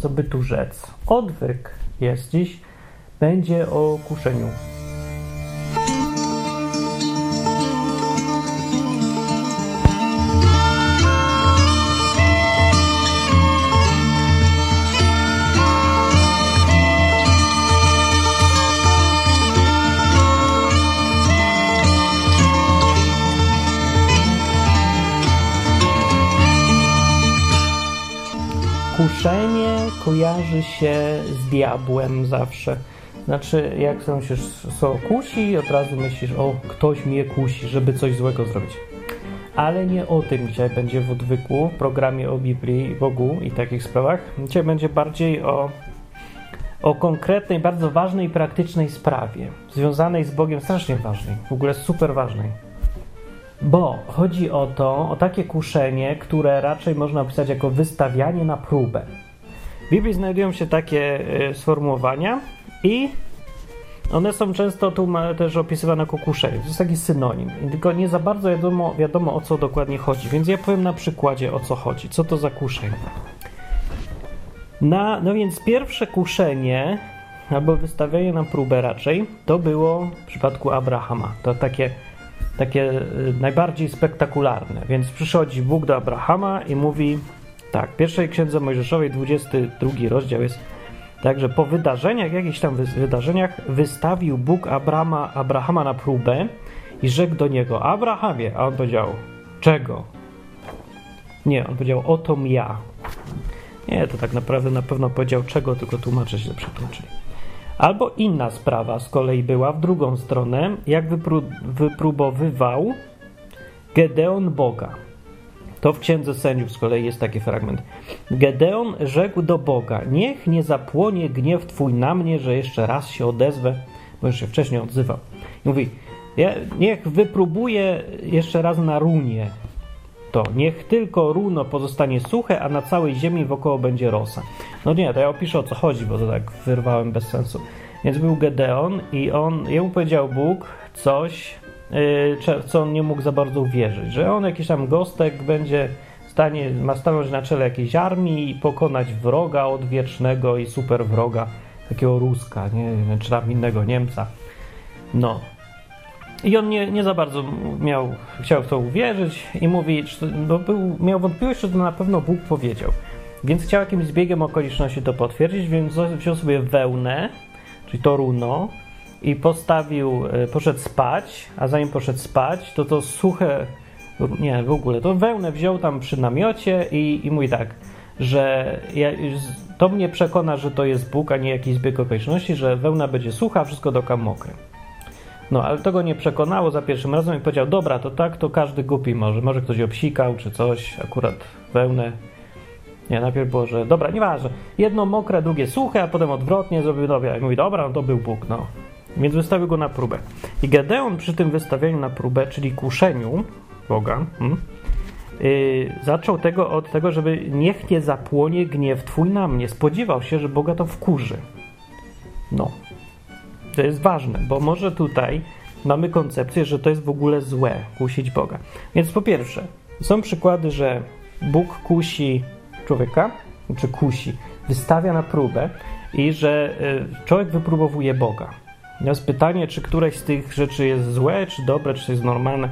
co by tu rzec. Odwyk jest dziś, będzie o kuszeniu. Kojarzy się z diabłem zawsze. Znaczy, jak są się so kusi, od razu myślisz, o, ktoś mnie kusi, żeby coś złego zrobić. Ale nie o tym dzisiaj będzie w odwyku, w programie o Biblii, Bogu i takich sprawach. Dzisiaj będzie bardziej o, o konkretnej, bardzo ważnej, praktycznej sprawie, związanej z Bogiem, strasznie ważnej, w ogóle super ważnej. Bo chodzi o to, o takie kuszenie, które raczej można opisać jako wystawianie na próbę. W Biblii znajdują się takie y, sformułowania i one są często tu też opisywane jako kuszenie. To jest taki synonim. Tylko nie za bardzo wiadomo, wiadomo o co dokładnie chodzi. Więc ja powiem na przykładzie o co chodzi. Co to za kuszenie? Na, no więc pierwsze kuszenie, albo wystawianie na próbę raczej, to było w przypadku Abrahama. To takie takie y, najbardziej spektakularne. Więc przychodzi Bóg do Abrahama i mówi tak, pierwszej księdze Mojżeszowej, 22 rozdział jest tak, że po wydarzeniach, jakichś tam wydarzeniach, wystawił Bóg Abrama, Abrahama na próbę i rzekł do niego: Abrahamie, a on powiedział: Czego? Nie, on powiedział: Oto ja. Nie, to tak naprawdę na pewno powiedział czego, tylko tłumaczę źle przetłumaczyli. Albo inna sprawa z kolei była w drugą stronę, jak wypró wypróbowywał Gedeon Boga. To w Księdze Sędziów z kolei jest taki fragment. Gedeon rzekł do Boga: Niech nie zapłonie gniew Twój na mnie, że jeszcze raz się odezwę, bo już się wcześniej odzywał. Mówi: Niech wypróbuje jeszcze raz na runie to niech tylko runo pozostanie suche, a na całej ziemi wokoło będzie rosa. No nie, to ja opiszę o co chodzi, bo to tak wyrwałem bez sensu. Więc był Gedeon i on, jemu powiedział Bóg coś, yy, co on nie mógł za bardzo uwierzyć, że on jakiś tam gostek będzie stanie, ma stanąć na czele jakiejś armii i pokonać wroga odwiecznego i super wroga, takiego Ruska, nie, czy tam innego Niemca. No, i on nie, nie za bardzo miał, chciał w to uwierzyć i mówi, bo był, miał wątpliwość, czy to na pewno Bóg powiedział. Więc chciał jakimś zbiegiem okoliczności to potwierdzić, więc wziął sobie wełnę, czyli to runo, i postawił, e, poszedł spać, a zanim poszedł spać, to to suche, nie, w ogóle, to wełnę wziął tam przy namiocie i, i mówi tak, że ja, to mnie przekona, że to jest Bóg, a nie jakiś zbieg okoliczności, że wełna będzie sucha, wszystko doka mokre. No, ale to go nie przekonało za pierwszym razem i powiedział, dobra, to tak, to każdy głupi może. Może ktoś obsikał czy coś, akurat wełnę. Nie, najpierw było, że dobra, nieważne. Jedno mokre, drugie suche, a potem odwrotnie zrobił dobra. I mówi, dobra, no to był Bóg, no. Więc wystawił go na próbę. I Gedeon przy tym wystawieniu na próbę, czyli kuszeniu Boga, hmm, yy, zaczął tego od tego, żeby niech nie zapłonie gniew Twój na mnie. Spodziewał się, że Boga to wkurzy. No, to jest ważne, bo może tutaj mamy koncepcję, że to jest w ogóle złe kusić Boga. Więc po pierwsze, są przykłady, że Bóg kusi człowieka, czy kusi, wystawia na próbę i że y, człowiek wypróbowuje Boga. Jest pytanie, czy któreś z tych rzeczy jest złe, czy dobre, czy jest normalne.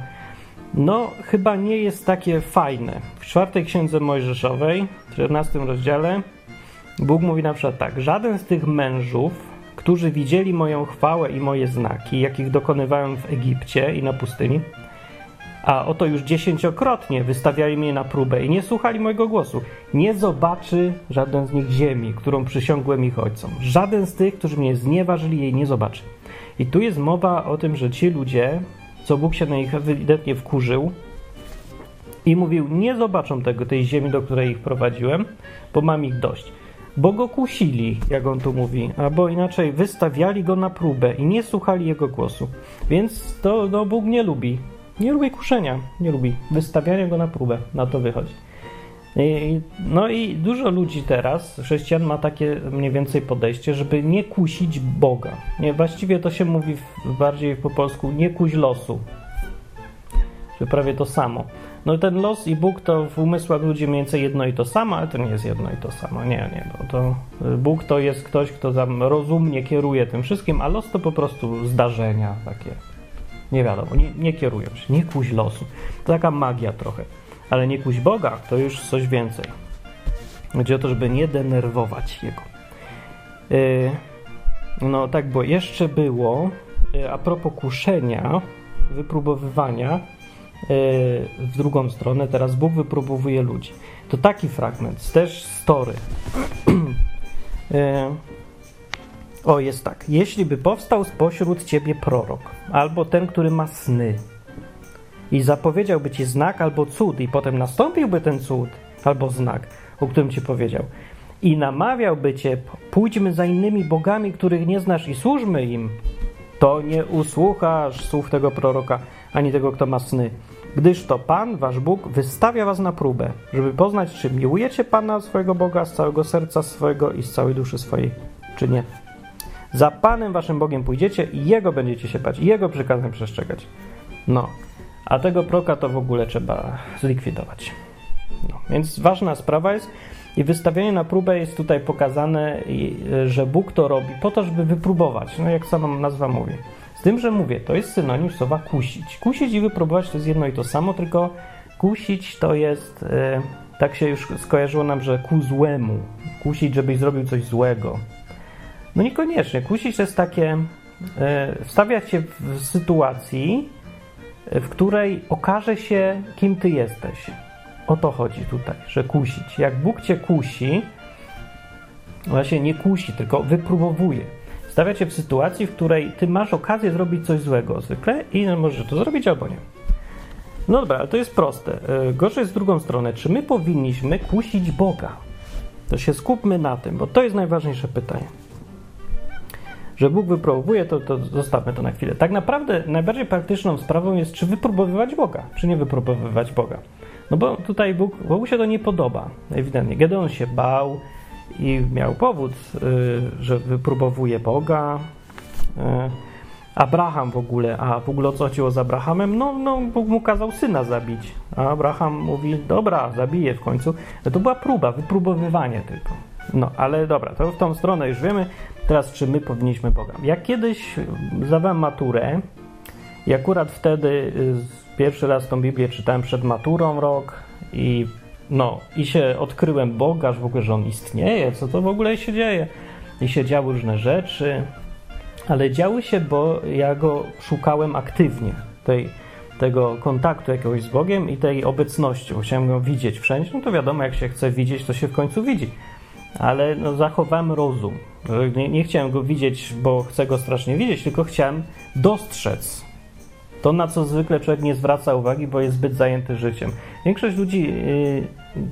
No, chyba nie jest takie fajne. W czwartej księdze Mojżeszowej, w 14 rozdziale, Bóg mówi na przykład tak: Żaden z tych mężów, którzy widzieli moją chwałę i moje znaki, jakich dokonywałem w Egipcie i na pustyni, a oto już dziesięciokrotnie wystawiali mnie na próbę i nie słuchali mojego głosu. Nie zobaczy żaden z nich ziemi, którą przysiągłem ich ojcom. Żaden z tych, którzy mnie znieważyli, jej nie zobaczy. I tu jest mowa o tym, że ci ludzie, co Bóg się na nich ewidentnie wkurzył i mówił, nie zobaczą tego, tej ziemi, do której ich prowadziłem, bo mam ich dość bo go kusili, jak on tu mówi, albo inaczej wystawiali go na próbę i nie słuchali jego głosu. Więc to no, Bóg nie lubi. Nie lubi kuszenia, nie lubi wystawiania go na próbę. Na to wychodzi. No i dużo ludzi teraz, chrześcijan, ma takie mniej więcej podejście, żeby nie kusić Boga. Nie, właściwie to się mówi w, bardziej po polsku nie kuś losu. Że prawie to samo. No ten los i Bóg to w umysłach ludzi mniej więcej jedno i to samo, ale to nie jest jedno i to samo. Nie, nie, bo to y, Bóg to jest ktoś, kto tam rozumnie kieruje tym wszystkim, a los to po prostu zdarzenia takie. Nie wiadomo, nie, nie kierują się, nie kuś losu. To taka magia trochę. Ale nie kuś Boga, to już coś więcej. Chodzi o to, żeby nie denerwować Jego. Yy, no tak, bo jeszcze było yy, a propos kuszenia, wypróbowywania yy, w drugą stronę, teraz Bóg wypróbowuje ludzi. To taki fragment, też story. O, jest tak. Jeśli by powstał spośród ciebie prorok, albo ten, który ma sny, i zapowiedziałby ci znak albo cud, i potem nastąpiłby ten cud albo znak, o którym ci powiedział, i namawiałby cię, pójdźmy za innymi bogami, których nie znasz i służmy im, to nie usłuchasz słów tego proroka, ani tego, kto ma sny. Gdyż to Pan, wasz Bóg, wystawia was na próbę, żeby poznać, czy miłujecie Pana, swojego Boga, z całego serca swojego i z całej duszy swojej, czy nie. Za Panem waszym Bogiem pójdziecie i Jego będziecie się bać, i Jego przykazań przestrzegać. No, a tego proka to w ogóle trzeba zlikwidować. No, więc ważna sprawa jest i wystawienie na próbę jest tutaj pokazane, że Bóg to robi po to, żeby wypróbować, no jak sama nazwa mówi. Z tym, że mówię, to jest synonim słowa kusić. Kusić i wypróbować to jest jedno i to samo, tylko kusić to jest, e, tak się już skojarzyło nam, że ku złemu. Kusić, żebyś zrobił coś złego. No niekoniecznie. Kusić to jest takie, e, wstawiać się w sytuacji, w której okaże się, kim ty jesteś. O to chodzi tutaj, że kusić. Jak Bóg cię kusi, właśnie nie kusi, tylko wypróbowuje. Stawia cię w sytuacji, w której ty masz okazję zrobić coś złego zwykle i możesz to zrobić albo nie. No dobra, ale to jest proste. E, gorzej jest z drugą stronę. Czy my powinniśmy kusić Boga? To się skupmy na tym, bo to jest najważniejsze pytanie że Bóg wypróbuje, to, to zostawmy to na chwilę. Tak naprawdę najbardziej praktyczną sprawą jest, czy wypróbowywać Boga, czy nie wypróbowywać Boga. No bo tutaj Bóg, Bogu się to nie podoba, ewidentnie. Gedeon się bał i miał powód, yy, że wypróbowuje Boga. Yy, Abraham w ogóle, a w ogóle o co chodziło z Abrahamem? No, no Bóg mu kazał syna zabić. A Abraham mówi, dobra, zabiję w końcu. No to była próba, wypróbowywanie tylko. No, ale dobra, to w tą stronę już wiemy. Teraz, czy my powinniśmy Boga? Jak kiedyś zdawałem maturę i akurat wtedy y, pierwszy raz tą Biblię czytałem przed maturą rok i no, i się odkryłem Boga, że w ogóle, że On istnieje, co to w ogóle się dzieje. I się działy różne rzeczy, ale działy się, bo ja Go szukałem aktywnie, tej, tego kontaktu jakiegoś z Bogiem i tej obecności, bo chciałem Go widzieć wszędzie, no to wiadomo, jak się chce widzieć, to się w końcu widzi ale no, zachowałem rozum. Nie, nie, chciałem go widzieć, bo chcę go strasznie widzieć, tylko chciałem dostrzec to, na co zwykle człowiek nie zwraca uwagi, bo jest zbyt zajęty życiem. Większość ludzi yy,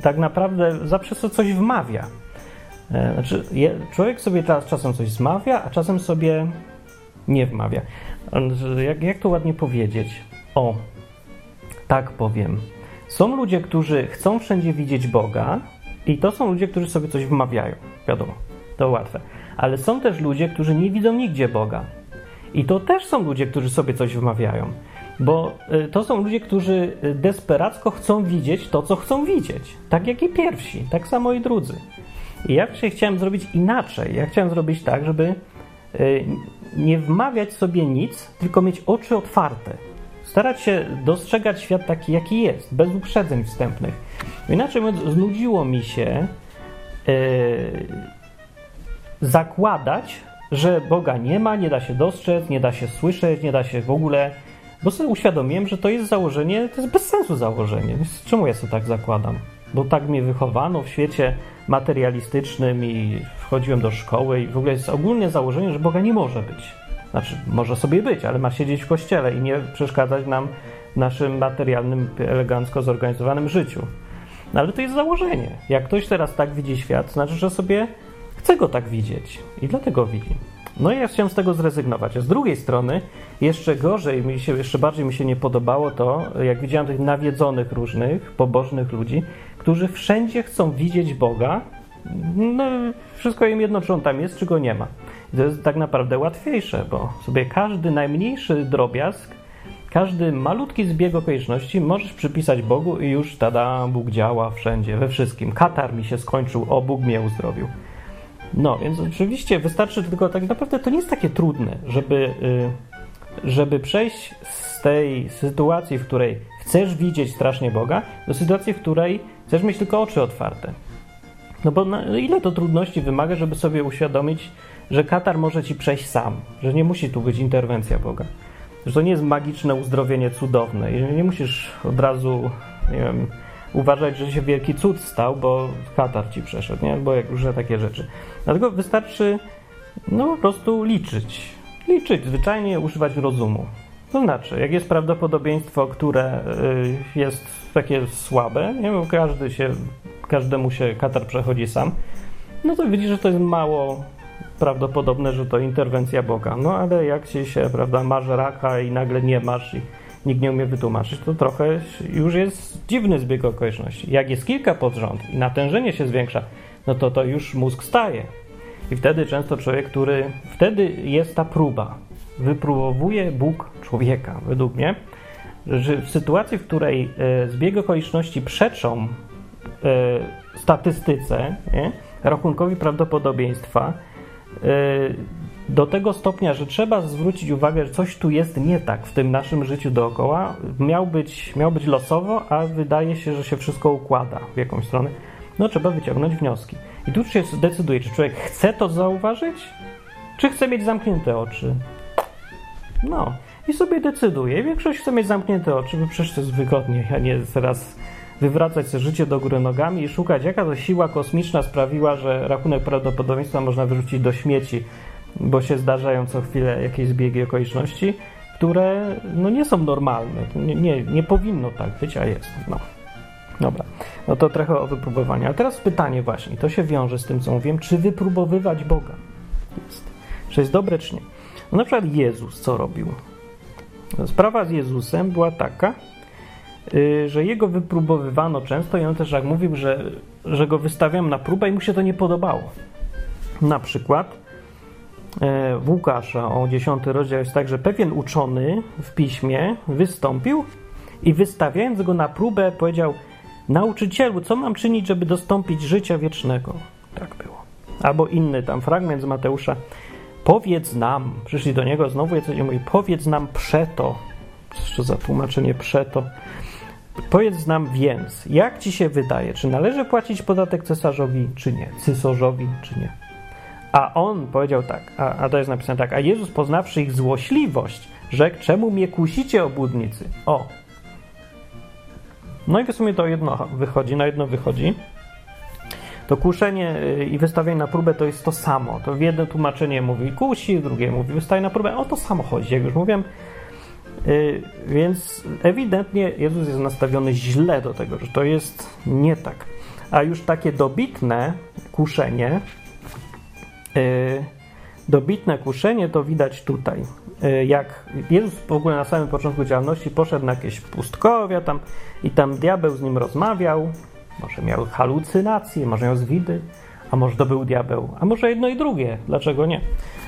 tak naprawdę zawsze coś wmawia. Yy, znaczy, je, człowiek sobie czas, czasem coś zmawia, a czasem sobie nie wmawia. Jak, jak to ładnie powiedzieć? O, tak powiem. Są ludzie, którzy chcą wszędzie widzieć Boga, i to są ludzie, którzy sobie coś wmawiają. Wiadomo, to łatwe. Ale są też ludzie, którzy nie widzą nigdzie Boga. I to też są ludzie, którzy sobie coś wmawiają. Bo y, to są ludzie, którzy y, desperacko chcą widzieć to, co chcą widzieć. Tak jak i pierwsi, tak samo i drudzy. I ja chciałem zrobić inaczej. Ja chciałem zrobić tak, żeby y, nie wmawiać sobie nic, tylko mieć oczy otwarte. Starać się dostrzegać świat taki, jaki jest, bez uprzedzeń wstępnych. Inaczej mówiąc, znudziło mi się yy, zakładać, że Boga nie ma, nie da się dostrzec, nie da się słyszeć, nie da się w ogóle. Bo sobie uświadomiłem, że to jest założenie, to jest bez sensu założenie. Więc czemu ja sobie tak zakładam? Bo tak mnie wychowano w świecie materialistycznym i wchodziłem do szkoły i w ogóle jest ogólnie założenie, że Boga nie może być. Znaczy, może sobie być, ale ma siedzieć w kościele i nie przeszkadzać nam w naszym materialnym, elegancko zorganizowanym życiu. No ale to jest założenie. Jak ktoś teraz tak widzi świat, znaczy, że sobie chce go tak widzieć i dlatego widzi. No i ja chciałem z tego zrezygnować. A z drugiej strony, jeszcze gorzej, mi się, jeszcze bardziej mi się nie podobało to, jak widziałem tych nawiedzonych różnych, pobożnych ludzi, którzy wszędzie chcą widzieć Boga, no wszystko im jedno, czy on tam jest, czy go nie ma. I to jest tak naprawdę łatwiejsze, bo sobie każdy najmniejszy drobiazg każdy malutki zbieg okoliczności możesz przypisać Bogu i już tada, Bóg działa wszędzie, we wszystkim. Katar mi się skończył, o Bóg mnie uzdrowił. No, więc oczywiście wystarczy tylko tak naprawdę to nie jest takie trudne, żeby, y, żeby przejść z tej sytuacji, w której chcesz widzieć strasznie Boga, do sytuacji, w której chcesz mieć tylko oczy otwarte. No bo na, ile to trudności wymaga, żeby sobie uświadomić, że katar może ci przejść sam, że nie musi tu być interwencja Boga. Że to nie jest magiczne uzdrowienie cudowne i nie musisz od razu, nie wiem, uważać, że się wielki cud stał, bo katar ci przeszedł, nie? Bo jak różne takie rzeczy. Dlatego wystarczy no po prostu liczyć. Liczyć, zwyczajnie używać rozumu. To znaczy, jak jest prawdopodobieństwo, które y, jest takie słabe, nie wiem, każdy się, każdemu się katar przechodzi sam, no to widzisz, że to jest mało prawdopodobne, że to interwencja Boga. No ale jak ci się, prawda, masz raka i nagle nie masz i nikt nie umie wytłumaczyć, to trochę już jest dziwny zbieg okoliczności. Jak jest kilka pod rząd i natężenie się zwiększa, no to to już mózg staje. I wtedy często człowiek, który, wtedy jest ta próba. Wypróbowuje Bóg człowieka, według mnie, że w sytuacji, w której e, zbieg okoliczności przeczą statystyce, nie, rachunkowi prawdopodobieństwa, e, do tego stopnia, że trzeba zwrócić uwagę, że coś tu jest nie tak w tym naszym życiu dookoła. Miał być, miał być losowo, a wydaje się, że się wszystko układa w jakąś stronę. No trzeba wyciągnąć wnioski. I tu się decyduje, czy człowiek chce to zauważyć, czy chce mieć zamknięte oczy. No, i sobie decyduje. Większość chce mieć zamknięte oczy, bo przecież to jest wygodnie, a nie teraz wywracać życie do góry nogami i szukać, jaka to siła kosmiczna sprawiła, że rachunek prawdopodobieństwa można wyrzucić do śmieci, bo się zdarzają co chwilę jakieś zbiegi okoliczności, które no, nie są normalne. Nie, nie, nie powinno tak być, a jest. No. Dobra, no to trochę o wypróbowaniu. A teraz pytanie właśnie, to się wiąże z tym, co mówiłem, czy wypróbowywać Boga? Jest. Czy jest dobre, czy nie? No na przykład Jezus co robił? Sprawa z Jezusem była taka, że jego wypróbowywano często i on też jak mówił, że, że go wystawiam na próbę i mu się to nie podobało. Na przykład e, w Łukasza o 10 rozdział jest tak, że pewien uczony w piśmie wystąpił i wystawiając go na próbę powiedział Nauczycielu, co mam czynić, żeby dostąpić życia wiecznego? Tak było. Albo inny tam fragment z Mateusza. Powiedz nam, przyszli do niego znowu jacyś mówi, powiedz nam przeto. Co za tłumaczenie przeto? Powiedz nam więc, jak ci się wydaje, czy należy płacić podatek cesarzowi, czy nie? Cysarzowi, czy nie? A on powiedział tak, a, a to jest napisane tak, a Jezus poznawszy ich złośliwość, rzekł, czemu mnie kusicie, obłudnicy? O, no i w sumie to jedno wychodzi, na jedno wychodzi. To kuszenie y, i wystawienie na próbę to jest to samo. To w jedno tłumaczenie mówi kusi, drugie mówi wystaje na próbę. O to samo chodzi, jak już mówiłem. Y, więc ewidentnie Jezus jest nastawiony źle do tego, że to jest nie tak. A już takie dobitne kuszenie, y, dobitne kuszenie to widać tutaj. E, jak Jezus w ogóle na samym początku działalności poszedł na jakieś pustkowia tam i tam diabeł z nim rozmawiał, może miał halucynacje, może miał zwidy, a może to był diabeł, a może jedno i drugie, dlaczego nie?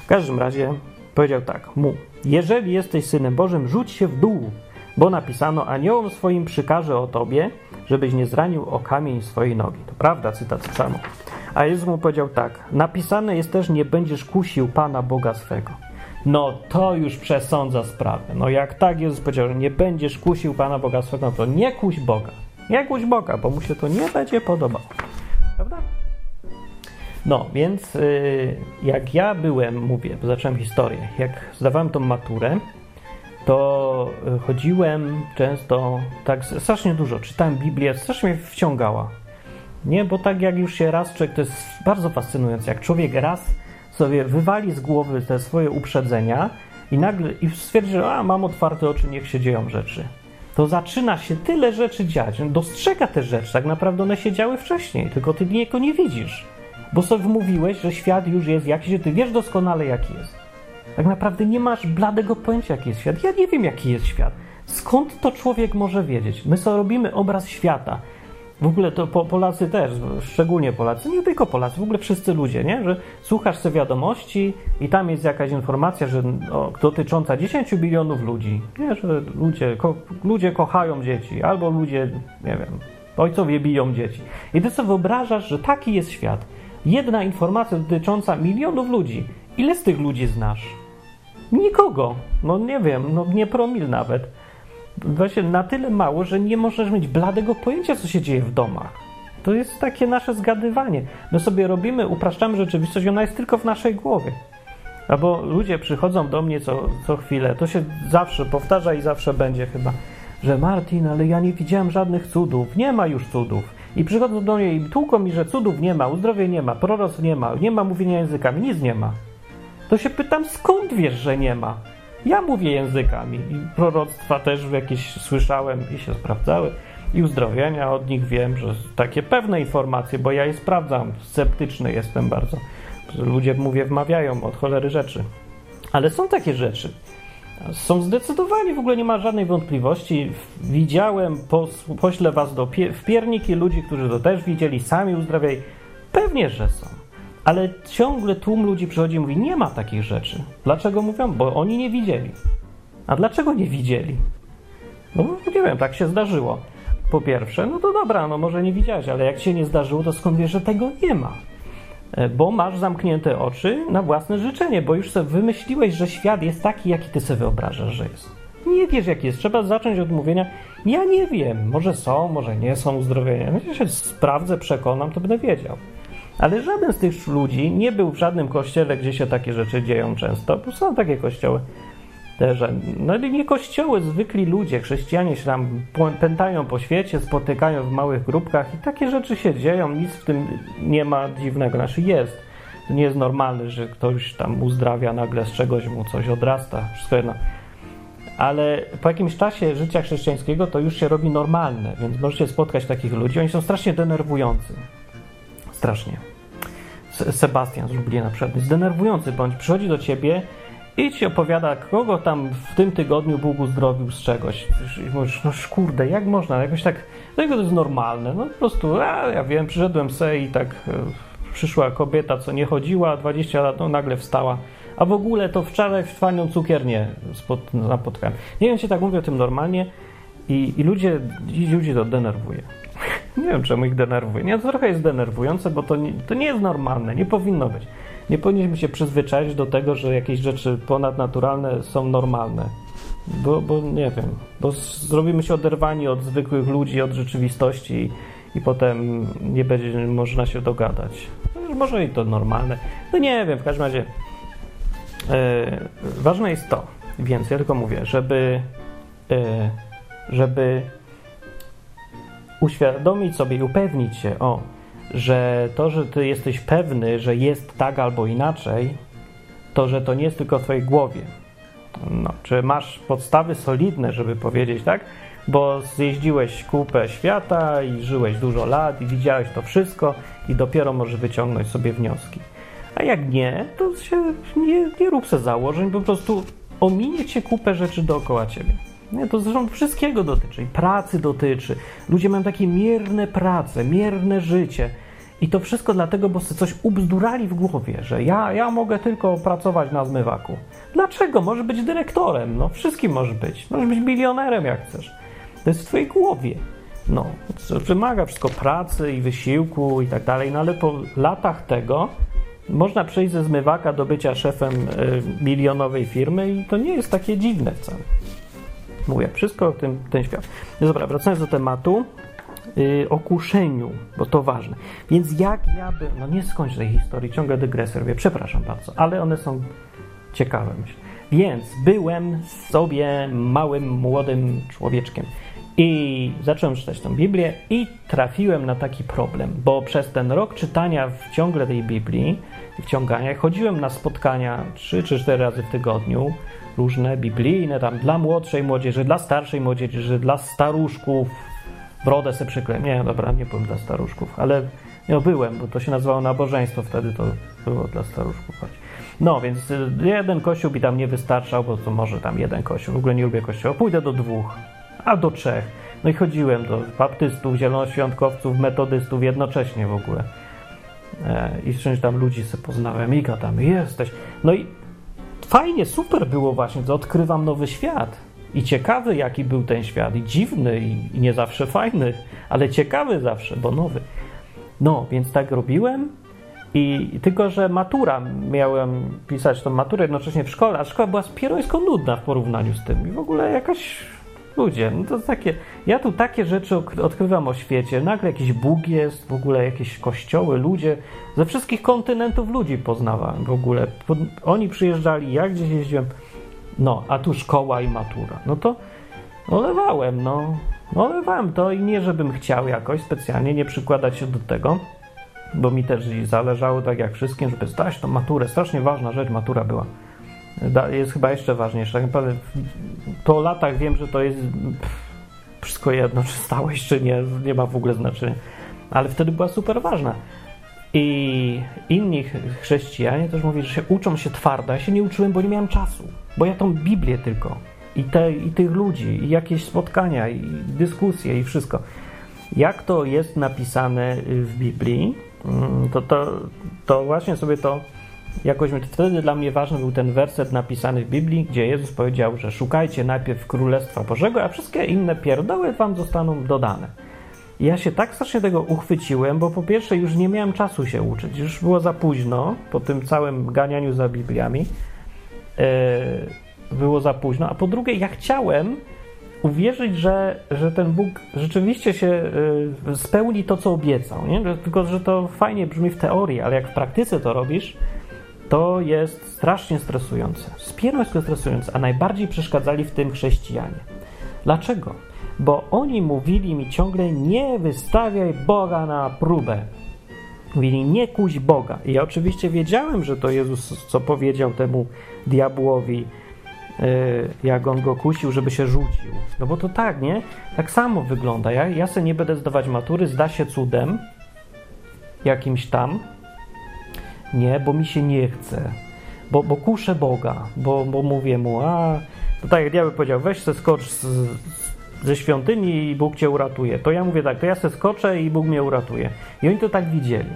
W każdym razie powiedział tak mu, jeżeli jesteś Synem Bożym, rzuć się w dół, bo napisano, aniołom swoim przykaże o tobie, żebyś nie zranił o kamień swojej nogi. To prawda, cytat samo. A Jezus mu powiedział tak, napisane jest też, nie będziesz kusił Pana Boga swego no to już przesądza sprawę. No jak tak Jezus powiedział, że nie będziesz kusił Pana Boga swego, no to nie kuś Boga. Nie kuś Boga, bo mu się to nie będzie podobało. No, więc yy, jak ja byłem, mówię, bo zacząłem historię, jak zdawałem tą maturę, to y, chodziłem często tak strasznie dużo, czytałem Biblię, strasznie mnie wciągała. Nie, bo tak jak już się raz człowiek, to jest bardzo fascynujące, jak człowiek raz sobie wywali z głowy te swoje uprzedzenia i nagle i stwierdzi, że a, mam otwarte oczy, niech się dzieją rzeczy. To zaczyna się tyle rzeczy dziać. Dostrzega te rzeczy, tak naprawdę one się działy wcześniej, tylko ty niego nie widzisz. Bo sobie wmówiłeś, że świat już jest jakiś, ty wiesz doskonale jaki jest. Tak naprawdę nie masz bladego pojęcia jaki jest świat. Ja nie wiem jaki jest świat. Skąd to człowiek może wiedzieć? My sobie robimy obraz świata W ogóle to po, Polacy też, szczególnie Polacy, nie tylko Polacy, w ogóle wszyscy ludzie, nie? Że słuchasz sobie wiadomości i tam jest jakaś informacja, że o, dotycząca 10 milionów ludzi, nie? Że ludzie, ko, ludzie kochają dzieci, albo ludzie, nie wiem, ojcowie biją dzieci. I ty sobie wyobrażasz, że taki jest świat. Jedna informacja dotycząca milionów ludzi. Ile z tych ludzi znasz? Nikogo. No nie wiem, no nie promil nawet właśnie na tyle mało, że nie możesz mieć bladego pojęcia, co się dzieje w domach. To jest takie nasze zgadywanie. My sobie robimy, upraszczamy rzeczywistość, ona jest tylko w naszej głowie. Albo ludzie przychodzą do mnie co, co chwilę, to się zawsze powtarza i zawsze będzie chyba, że Martin, ale ja nie widziałem żadnych cudów, nie ma już cudów. I przychodzą do mnie i tłuką mi, że cudów nie ma, uzdrowień nie ma, proroc nie ma, nie ma mówienia językami, nic nie ma. To się pytam, skąd wiesz, że nie ma? Ja mówię językami i proroctwa też jakieś słyszałem i się sprawdzały. I uzdrowienia od nich wiem, że takie pewne informacje, bo ja je sprawdzam. Sceptyczny jestem bardzo. Ludzie, mówię, wmawiają od cholery rzeczy. Ale są takie rzeczy. Są zdecydowanie, w ogóle nie ma żadnej wątpliwości. Widziałem, poślę was do pie, w pierniki ludzi, którzy to też widzieli, sami uzdrawiali. Pewnie, że są. Ale ciągle tłum ludzi przychodzi i mówi: Nie ma takich rzeczy. Dlaczego mówią? Bo oni nie widzieli. A dlaczego nie widzieli? No nie wiem, tak się zdarzyło. Po pierwsze, no to dobra, no może nie widziałeś, ale jak się nie zdarzyło, to skąd wiesz, że tego nie ma? E, bo masz zamknięte oczy na własne życzenie, bo już sobie wymyśliłeś, że świat jest taki, jaki ty sobie wyobrażasz, że jest. Nie wiesz, jaki jest. Trzeba zacząć od mówienia: Ja nie wiem, może są, może nie są uzdrowienia. No, się sprawdzę, przekonam, to będę wiedział. Ale żaden z tych ludzi nie był w żadnym kościele, gdzie się takie rzeczy dzieją często. Bo są takie kościoły. Też, no nie kościoły, zwykli ludzie, chrześcijanie się tam pętają po świecie, spotykają w małych grupkach i takie rzeczy się dzieją, nic w tym nie ma dziwnego. Znaczy jest. To nie jest normalne, że ktoś tam uzdrawia nagle z czegoś mu coś odrasta, wszystko jedno. Ale po jakimś czasie życia chrześcijańskiego to już się robi normalne, więc możecie spotkać takich ludzi. Oni są strasznie denerwujący. Strasznie. Sebastian z Lublina przykład jest denerwujący, bądź przychodzi do ciebie i ci opowiada, kogo tam w tym tygodniu Bóg uzdrowił z czegoś. I mówisz, no kurde, jak można? Jakoś tak, dlaczego to jest normalne? No po prostu, a ja wiem, przyszedłem se i tak e, przyszła kobieta, co nie chodziła 20 lat, no nagle wstała. A w ogóle to wczoraj w fajną cukiernię spot, napotkałem. Nie wiem, czy tak mówię o tym normalnie i, i ludzie, i ludzi to denerwuje. Nie wiem, czemu ich denerwuje. Nie, to trochę jest denerwujące, bo to nie, to nie jest normalne, nie powinno być. Nie powinniśmy się przyzwyczaić do tego, że jakieś rzeczy ponadnaturalne są normalne. Bo, bo nie wiem, bo zrobimy się oderwani od zwykłych ludzi, od rzeczywistości i, potem nie będzie można się dogadać. No, może i to normalne. No nie wiem, w każdym razie yy, ważne jest to, więc ja tylko mówię, żeby, yy, żeby uświadomić sobie i upewnić się, o, że to, że ty jesteś pewny, że jest tak albo inaczej, to, że to nie jest tylko w twojej głowie. No, czy masz podstawy solidne, żeby powiedzieć tak? Bo zjeździłeś kupę świata i żyłeś dużo lat i widziałeś to wszystko i dopiero możesz wyciągnąć sobie wnioski. A jak nie, to się nie, nie rób se założeń, po prostu ominie cię kupę rzeczy dookoła ciebie. Nie, to zresztą wszystkiego dotyczy. I pracy dotyczy. Ludzie mają takie mierne prace, mierne życie. I to wszystko dlatego, bo sobie coś ubzdurali w głowie, że ja, ja mogę tylko pracować na zmywaku. Dlaczego? Może być dyrektorem, no wszystkim może być. Możesz być milionerem, jak chcesz. To jest w twojej głowie. No, wymaga wszystko pracy i wysiłku i tak dalej, no ale po latach tego można przejść ze zmywaka do bycia szefem y, milionowej firmy i to nie jest takie dziwne wcale. Mówię, wszystko o tym, ten świat. No dobra, wracając do tematu, yy, o kuszeniu, bo to ważne. Więc jak ja bym, no nie skończę tej historii, ciągle dygresję robię, przepraszam bardzo, ale one są ciekawe, myślę. Więc byłem sobie małym, młodym człowieczkiem i zacząłem czytać tę Biblię i trafiłem na taki problem, bo przez ten rok czytania w ciągle tej Biblii, wciągania, chodziłem na spotkania trzy czy cztery razy w tygodniu, różne biblijne, tam dla młodszej młodzieży, dla starszej młodzieży, dla staruszków. Brodę se przykleiłem. Nie, dobra, nie byłem dla staruszków, ale no, byłem, bo to się nazywało nabożeństwo, wtedy to było dla staruszków. No, więc y, jeden kościół mi tam nie wystarczał, bo to może tam jeden kościół. W ogóle nie lubię kościoła. Pójdę do dwóch. a do trzech. No i chodziłem do baptystów, zielonoświątkowców, metodystów jednocześnie w ogóle. E, I wszędzie tam ludzi sobie poznałem. Mika, tam jesteś. No i fajnie, super było właśnie, to odkrywam nowy świat. I ciekawy, jaki był ten świat. I dziwny, i, i nie zawsze fajny, ale ciekawy zawsze, bo nowy. No, więc tak robiłem. I tylko, że matura, miałem pisać tą maturę jednocześnie w szkole, a szkoła była spierońsko nudna w porównaniu z tym. I w ogóle jakaś ludzie, no to takie, ja tu takie rzeczy odkrywam o świecie, nagle jakiś Bóg jest, w ogóle jakieś kościoły, ludzie, ze wszystkich kontynentów ludzi poznawałem w ogóle. Oni przyjeżdżali, ja gdzieś jeździłem, no, a tu szkoła i matura. No to olewałem, no, olewałem to i nie, żebym chciał jakoś specjalnie nie przykładać się do tego, bo mi też zależało, tak jak wszystkim, żeby stać tą maturę. Strasznie ważna rzecz matura była. Jest chyba jeszcze ważniejsza. Tak naprawdę po latach wiem, że to jest wszystko jedno, czy stałeś, czy nie, nie ma w ogóle znaczenia. Ale wtedy była super ważna. I inni chrześcijanie też mówili, że się uczą się twardo. Ja się nie uczyłem, bo nie miałem czasu. Bo ja tą Biblię tylko. I, te, I tych ludzi, i jakieś spotkania, i dyskusje, i wszystko. Jak to jest napisane w Biblii, mm, to, to, to właśnie sobie to jakoś wtedy dla mnie ważny był ten werset napisany w Biblii, gdzie Jezus powiedział, że szukajcie najpierw Królestwa Bożego, a wszystkie inne pierdoły wam zostaną dodane. I ja się tak strasznie tego uchwyciłem, bo po pierwsze już nie miałem czasu się uczyć, już było za późno po tym całym ganianiu za Bibliami. Yy, było za późno, a po drugie ja chciałem uwierzyć, że, że ten Bóg rzeczywiście się yy, spełni to, co obiecał. Nie? Tylko, że to fajnie brzmi w teorii, ale jak w praktyce to robisz, to jest strasznie stresujące. Spiernosko stresujące, a najbardziej przeszkadzali w tym chrześcijanie. Dlaczego? Bo oni mówili mi ciągle: Nie wystawiaj Boga na próbę. Mówili: Nie kuś Boga. I ja oczywiście wiedziałem, że to Jezus, co powiedział temu diabłowi, yy, jak on go kusił, żeby się rzucił. No bo to tak, nie? Tak samo wygląda. Ja, ja se nie będę zdawać matury, zda się cudem jakimś tam, nie, bo mi się nie chce. Bo, bo kuszę Boga, bo, bo mówię mu, a to tak jak diabeł powiedział, weź se skocz z, ze świątyni i Bóg cię uratuje. To ja mówię tak, to ja se skoczę i Bóg mnie uratuje. I oni to tak widzieli.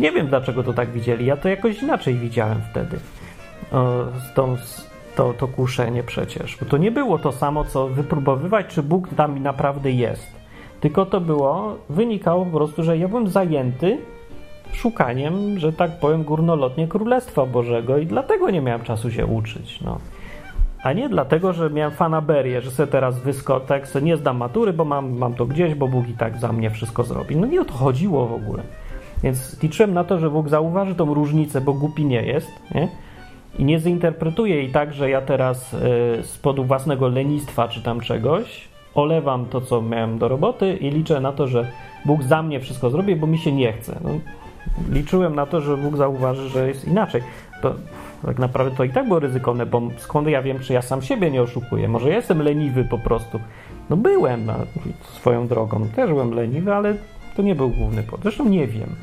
Nie wiem dlaczego to tak widzieli, ja to jakoś inaczej widziałem wtedy. O, tą, to, to kuszenie przecież. Bo to nie było to samo, co wypróbowywać, czy Bóg tam naprawdę jest. Tylko to było, wynikało po prostu, że ja byłem zajęty szukaniem, że tak powiem, górnolotnie Królestwa Bożego i dlatego nie miałem czasu się uczyć. No. A nie dlatego, że miałem fanaberię, że sobie teraz wyskotek, sobie nie zdam matury, bo mam, mam to gdzieś, bo Bóg i tak za mnie wszystko zrobi. No nie o to chodziło w ogóle. Więc liczyłem na to, że Bóg zauważy tą różnicę, bo głupi nie jest, nie? I nie zinterpretuje jej tak, że ja teraz y, z powodu własnego lenistwa czy tam czegoś olewam to, co miałem do roboty i liczę na to, że Bóg za mnie wszystko zrobi, bo mi się nie chce. No, liczyłem na to, że Bóg zauważy, że jest inaczej. To tak naprawdę to i tak było ryzykowne, bo skąd ja wiem, czy ja sam siebie nie oszukuję? Może jestem leniwy po prostu. No byłem na swoją drogą, też byłem leniwy, ale to nie był główny powód. Zresztą nie wiem.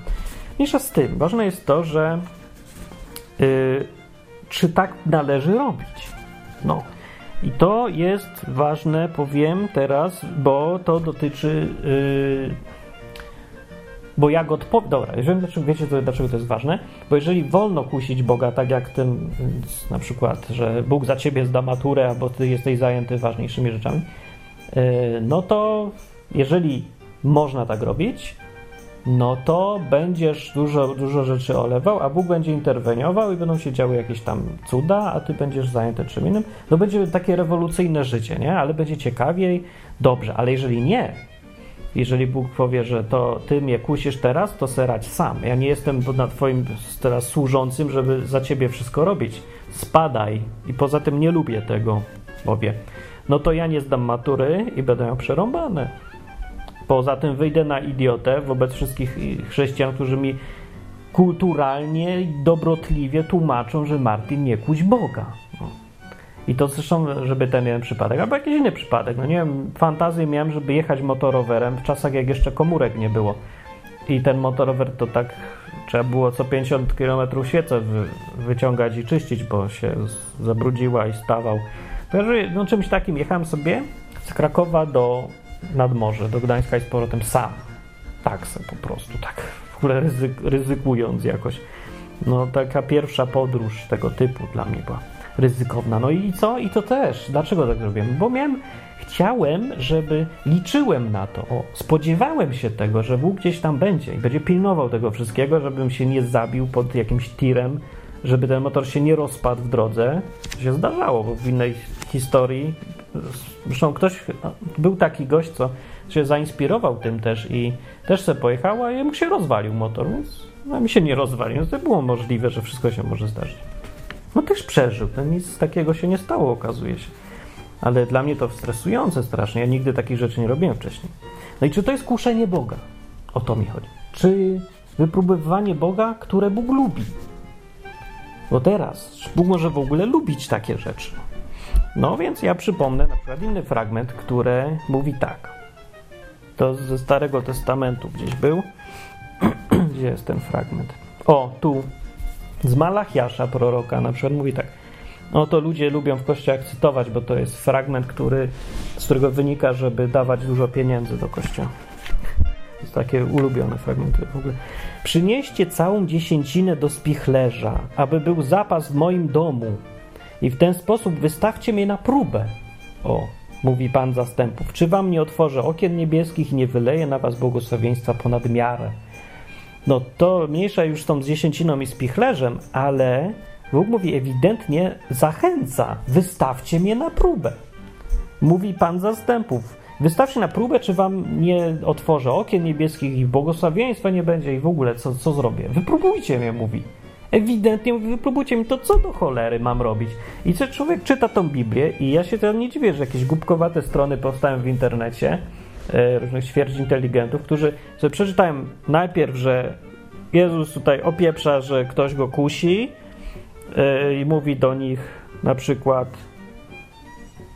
Mniejsza z tym, ważne jest to, że yy, czy tak należy robić. No. I to jest ważne, powiem teraz, bo to dotyczy yy, bo jak odpowiem. Dobra, jeżeli dlaczego, wiecie, to, dlaczego to jest ważne? Bo jeżeli wolno kusić Boga, tak jak tym na przykład, że Bóg za ciebie zda maturę, albo ty jesteś zajęty ważniejszymi rzeczami, yy, no to jeżeli można tak robić, no to będziesz dużo, dużo rzeczy olewał, a Bóg będzie interweniował i będą się działy jakieś tam cuda, a ty będziesz zajęty czym innym. No będzie takie rewolucyjne życie, nie? Ale będzie ciekawiej, dobrze. Ale jeżeli nie, jeżeli Bóg powie, że to ty mnie kusisz teraz, to serać sam. Ja nie jestem na twoim teraz służącym, żeby za ciebie wszystko robić. Spadaj. I poza tym nie lubię tego, powie. No to ja nie zdam matury i będę miał przerąbane. Poza tym wyjdę na idiotę wobec wszystkich chrześcijan, którzy mi kulturalnie i dobrotliwie tłumaczą, że Martin nie kuś Boga. I to zresztą, żeby ten jeden przypadek, albo jakiś inny przypadek. No nie wiem, fantazję miałem, żeby jechać motorowerem w czasach, jak jeszcze komórek nie było. I ten motorower to tak trzeba było co 50 km świecę wyciągać i czyścić, bo się zabrudziła i stawał. No czymś takim jechałem sobie, z Krakowa do nadmorze, do Gdańska i z powrotem sam. Tak se po prostu, tak w ogóle ryzyk, ryzykując jakoś. No taka pierwsza podróż tego typu dla mnie była ryzykowna. No i co? I to też. Dlaczego tak zrobiłem? Bo miałem, chciałem, żeby liczyłem na to. O, spodziewałem się tego, że Bóg gdzieś tam będzie i będzie pilnował tego wszystkiego, żebym się nie zabił pod jakimś tirem, żeby ten motor się nie rozpadł w drodze. To się zdarzało, bo w innej historii zresztą ktoś, był taki gość, co się zainspirował tym też i też se pojechał, a mu się rozwalił motor, więc no, mi się nie rozwalił, więc to było możliwe, że wszystko się może zdarzyć. No też przeżył, to nic takiego się nie stało, okazuje się. Ale dla mnie to stresujące strasznie, ja nigdy takich rzeczy nie robiłem wcześniej. No i czy to jest kuszenie Boga? O to mi chodzi. Czy wypróbowywanie Boga, które Bóg lubi? Bo teraz Bóg może w ogóle lubić takie rzeczy. No więc ja przypomnę na przykład inny fragment, który mówi tak. To ze Starego Testamentu gdzieś był. Gdzie jest ten fragment? O, tu. Z Malachiasza proroka na przykład mówi tak. No to ludzie lubią w kościołach cytować, bo to jest fragment, który, z którego wynika, żeby dawać dużo pieniędzy do kościoła. To jest takie ulubione fragmenty w ogóle. Przynieście całą dziesięcinę do spichlerza, aby był zapas w moim domu i w ten sposób wystawcie mnie na próbę. O, mówi Pan zastępów. Czy wam nie otworzę okien niebieskich i nie wyleję na was błogosławieństwa ponad miarę? No to mniejsza już z tą dziesięciną i spichlerzem, ale Bóg mówi ewidentnie zachęca. Wystawcie mnie na próbę. Mówi Pan zastępów. Wystawcie na próbę, czy wam nie otworzę okien niebieskich i błogosławieństwa nie będzie i w ogóle co, co zrobię. Wypróbujcie mnie, mówi. Ewidentnie mówi, wypróbujcie mi to, co do cholery mam robić. I co człowiek czyta tą Biblię i ja się teraz nie dziwię, że jakieś głupkowate strony powstają w internecie, różnych ćwierć inteligentów, którzy sobie przeczytają najpierw, że Jezus tutaj opieprza, że ktoś go kusi e, i mówi do nich na przykład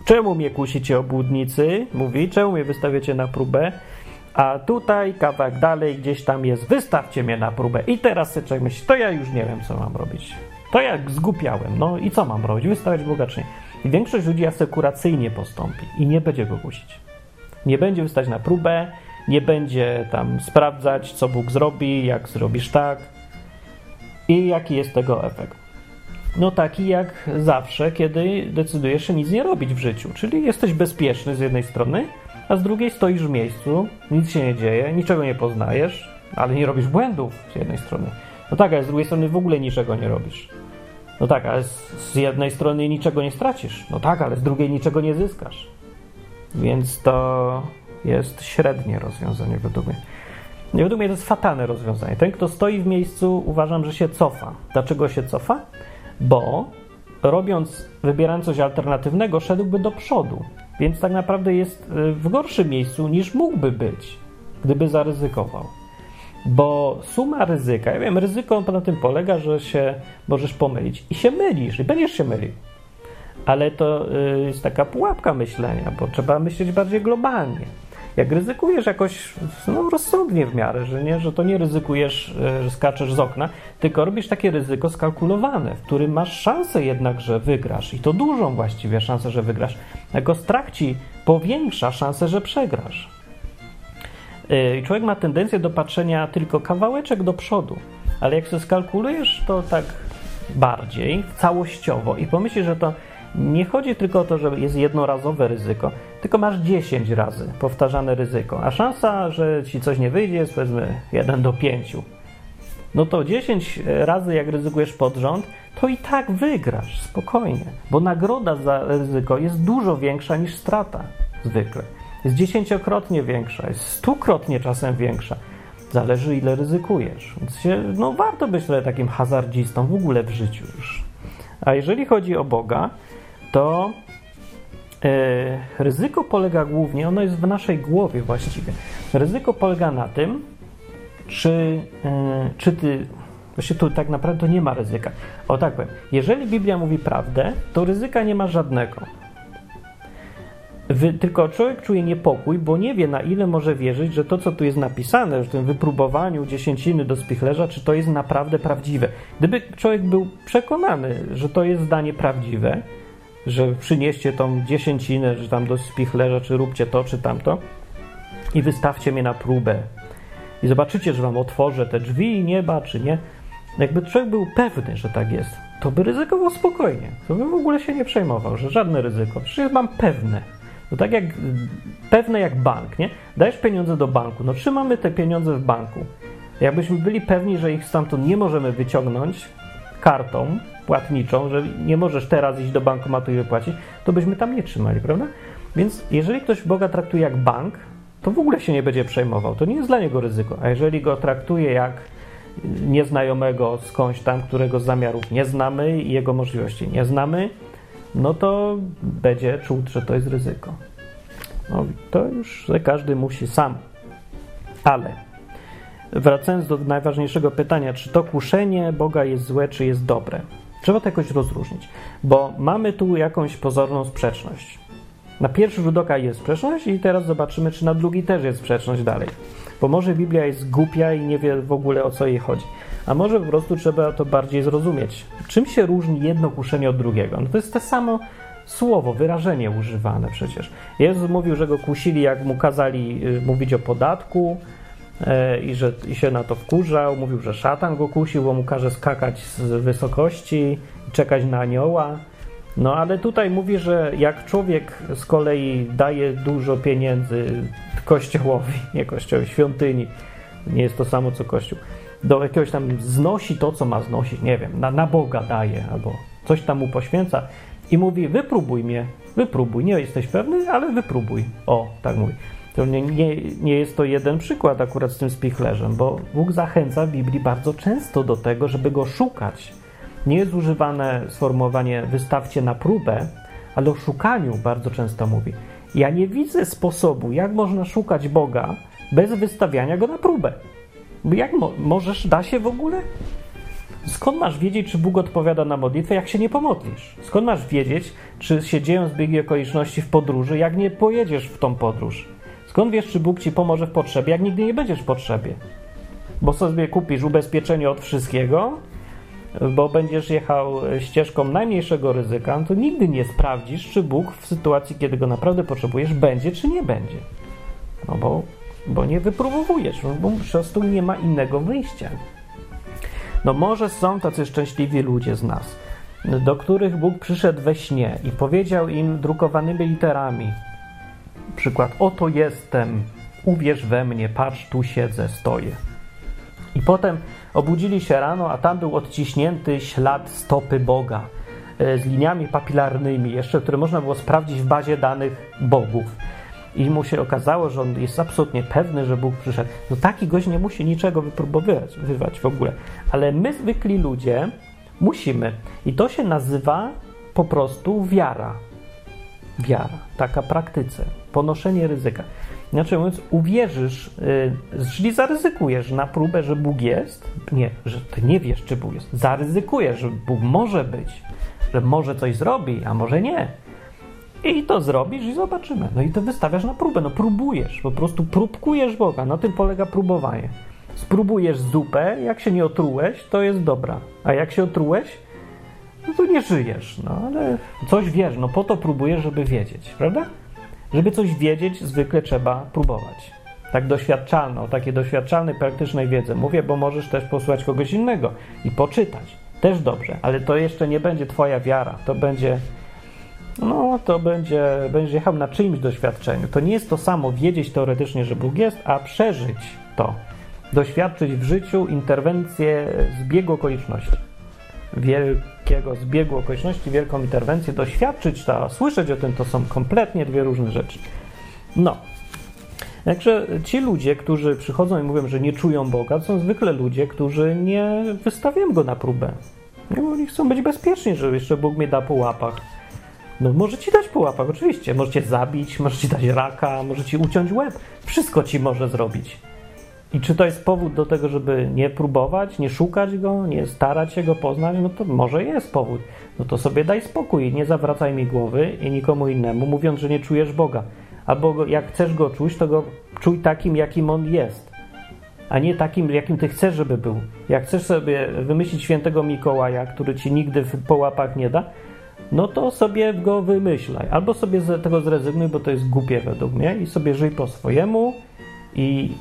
czemu mnie kusicie obłudnicy? Mówi, czemu mnie wystawiacie na próbę? A tutaj, kawałek dalej, gdzieś tam jest, wystawcie mnie na próbę. I teraz sobie myśli, to ja już nie wiem, co mam robić. To jak zgupiałem, no i co mam robić? Wystawiać Boga czy nie? I większość ludzi asekuracyjnie postąpi i nie będzie go kusić. Nie będzie wystać na próbę, nie będzie tam sprawdzać, co Bóg zrobi, jak zrobisz tak i jaki jest tego efekt. No taki jak zawsze, kiedy decydujesz się nic nie robić w życiu, czyli jesteś bezpieczny z jednej strony, a z drugiej stoisz w miejscu, nic się nie dzieje, niczego nie poznajesz, ale nie robisz błędów z jednej strony. No tak, ale z drugiej strony w ogóle niczego nie robisz. No tak, ale z jednej strony niczego nie stracisz. No tak, ale z drugiej niczego nie zyskasz. Więc to jest średnie rozwiązanie według mnie. Według mnie to jest fatalne rozwiązanie. Ten, kto stoi w miejscu, uważam, że się cofa. Dlaczego się cofa? Bo robiąc, wybierając coś alternatywnego, szedłby do przodu. Więc tak naprawdę jest y, w gorszym miejscu niż mógłby być, gdyby zaryzykował. Bo suma ryzyka, ja wiem, ryzyko na tym polega, że się możesz pomylić i się mylisz, i będziesz się mylił. Ale to y, jest taka pułapka myślenia, bo trzeba myśleć bardziej globalnie jak ryzykujesz jakoś no, rozsądnie w miarę, że, nie, że to nie ryzykujesz, e, że skaczesz z okna, tylko robisz takie ryzyko skalkulowane, w którym masz szansę jednak, że wygrasz i to dużą właściwie szansę, że wygrasz. Jako strach ci powiększa szansę, że przegrasz. E, człowiek ma tendencję do patrzenia tylko kawałeczek do przodu, ale jak sobie skalkulujesz to tak bardziej, całościowo i pomyślisz, że to nie chodzi tylko o to, że jest jednorazowe ryzyko, tylko masz 10 razy powtarzane ryzyko, a szansa, że ci coś nie wyjdzie jest powiedzmy 1 do 5. No to 10 razy jak ryzykujesz pod rząd, to i tak wygrasz spokojnie, bo nagroda za ryzyko jest dużo większa niż strata zwykle. Jest dziesięciokrotnie większa, jest stukrotnie czasem większa. Zależy ile ryzykujesz. Więc się, no warto być trochę takim hazardzistą w ogóle w życiu już. A jeżeli chodzi o Boga, to e, ryzyko polega głównie, ono jest w naszej głowie właściwie. Ryzyko polega na tym, czy, e, czy ty. Właściwie tu tak naprawdę nie ma ryzyka. O tak powiem. Jeżeli Biblia mówi prawdę, to ryzyka nie ma żadnego. Wy, tylko człowiek czuje niepokój, bo nie wie, na ile może wierzyć, że to, co tu jest napisane, w tym wypróbowaniu dziesięciny do spichlerza, czy to jest naprawdę prawdziwe. Gdyby człowiek był przekonany, że to jest zdanie prawdziwe, że przynieście tą dziesięcinę, że tam do spichlerza, czy róbcie to, czy tamto i wystawcie mnie na próbę. I zobaczycie, że wam otworzę te drzwi nieba, czy nie. Jakby człowiek był pewny, że tak jest, to by ryzykował spokojnie. To by w ogóle się nie przejmował, że żadne ryzyko. Przecież mam pewne. To tak jak pewne jak bank, nie? Dajesz pieniądze do banku. No trzymamy te pieniądze w banku. Jakbyśmy byli pewni, że ich stamtąd nie możemy wyciągnąć kartą płatniczą, że nie możesz teraz iść do bankomatu i wypłacić, to byśmy tam nie trzymali, prawda? Więc jeżeli ktoś Boga traktuje jak bank, to w ogóle się nie będzie przejmował. To nie jest dla niego ryzyko. A jeżeli go traktuje jak nieznajomego skądś tam, którego zamiarów nie znamy i jego możliwości nie znamy, no to będzie czuł, że to jest ryzyko. No, to już każdy musi sam. Ale wracając do najważniejszego pytania, czy to kuszenie Boga jest złe, czy jest dobre? Trzeba to jakoś rozróżnić, bo mamy tu jakąś pozorną sprzeczność. Na pierwszy rzut oka jest sprzeczność i teraz zobaczymy, czy na drugi też jest sprzeczność dalej. Bo może Biblia jest głupia i nie wie w ogóle o co jej chodzi. A może po prostu trzeba to bardziej zrozumieć. Czym się różni jedno kuszenie od drugiego? No to jest to samo słowo, wyrażenie używane przecież. Jezus mówił, że go kusili, jak mu kazali y, mówić o podatku i że i się na to wkurzał. Mówił, że szatan go kusił, bo mu każe skakać z wysokości, czekać na anioła. No ale tutaj mówi, że jak człowiek z kolei daje dużo pieniędzy kościołowi, nie kościołowi, świątyni, nie jest to samo co kościół, do jakiegoś tam znosi to, co ma znosić, nie wiem, na, na Boga daje albo coś tam mu poświęca i mówi, wypróbuj mnie, wypróbuj, nie jesteś pewny, ale wypróbuj. O, tak mówi. To nie, nie, nie jest to jeden przykład akurat z tym spichlerzem, bo Bóg zachęca w Biblii bardzo często do tego, żeby go szukać nie jest używane sformułowanie wystawcie na próbę, ale o szukaniu bardzo często mówi. Ja nie widzę sposobu, jak można szukać Boga bez wystawiania go na próbę. Jak mo możesz, da się w ogóle? Skąd masz wiedzieć, czy Bóg odpowiada na modlitwę, jak się nie pomodlisz? Skąd masz wiedzieć, czy się dzieją zbiegi okoliczności w podróży, jak nie pojedziesz w tą podróż? Skąd wiesz, czy Bóg ci pomoże w potrzebie, jak nigdy nie będziesz w potrzebie? Bo sobie kupisz ubezpieczenie od wszystkiego, bo będziesz jechał ścieżką najmniejszego ryzyka, no to nigdy nie sprawdzisz, czy Bóg w sytuacji, kiedy go naprawdę potrzebujesz, będzie czy nie będzie. No bo, bo nie wypróbowujesz, no bo po prostu nie ma innego wyjścia. No może są tacy szczęśliwi ludzie z nas, do których Bóg przyszedł we śnie i powiedział im drukowanymi literami, przykład, oto jestem, uwierz we mnie, patrz, tu siedzę, stoję. I potem obudzili się rano, a tam był odciśnięty ślad stopy Boga e, z liniami papilarnymi, jeszcze które można było sprawdzić w bazie danych bogów. I mu się okazało, że on jest absolutnie pewny, że Bóg przyszedł. No taki gość nie musi niczego wypróbowywać w ogóle. Ale my, zwykli ludzie, musimy. I to się nazywa po prostu wiara. Wiara, taka praktyce, ponoszenie ryzyka. Inaczej mówiąc, uwierzysz, yy, czyli zaryzykujesz na próbę, że Bóg jest. Nie, że ty nie wiesz, czy Bóg jest. Zaryzykujesz, że Bóg może być, że może coś zrobi, a może nie. I to zrobisz i zobaczymy. No i to wystawiasz na próbę. No próbujesz, po prostu próbkujesz Boga. Na tym polega próbowanie. Spróbujesz zupę, jak się nie otrułeś, to jest dobra. A jak się otrułeś, no to nie żyjesz. No ale coś wiesz, no po to próbujesz, żeby wiedzieć, prawda? Żeby coś wiedzieć, zwykle trzeba próbować. Tak doświadczalną, takiej doświadczalnej, praktycznej wiedzy. Mówię, bo możesz też posłuchać kogoś innego i poczytać. Też dobrze, ale to jeszcze nie będzie Twoja wiara. To będzie, no, to będzie, będziesz jechał na czyimś doświadczeniu. To nie jest to samo wiedzieć teoretycznie, że Bóg jest, a przeżyć to. Doświadczyć w życiu interwencję zbiegu okoliczności wielkiego zbiegu okoliczności, wielką interwencję, doświadczyć to, słyszeć o tym, to są kompletnie dwie różne rzeczy. No. Także ci ludzie, którzy przychodzą i mówią, że nie czują Boga, to są zwykle ludzie, którzy nie wystawiają go na próbę. No, oni chcą być bezpieczni, że jeszcze Bóg mnie da po łapach. No może ci dać po łapach, oczywiście. Może cię zabić, może ci dać raka, może ci uciąć łeb. Wszystko ci może zrobić. I czy to jest powód do tego, żeby nie próbować, nie szukać go, nie starać się go poznać? No to może jest powód. No to sobie daj spokój, nie zawracaj mi głowy i nikomu innemu, mówiąc, że nie czujesz Boga. Albo jak chcesz go czuć, to go czuj takim, jakim on jest, a nie takim, jakim ty chcesz, żeby był. Jak chcesz sobie wymyślić świętego Mikołaja, który ci nigdy po łapach nie da, no to sobie go wymyślaj. Albo sobie z tego zrezygnuj, bo to jest głupie według mnie i sobie żyj po swojemu i,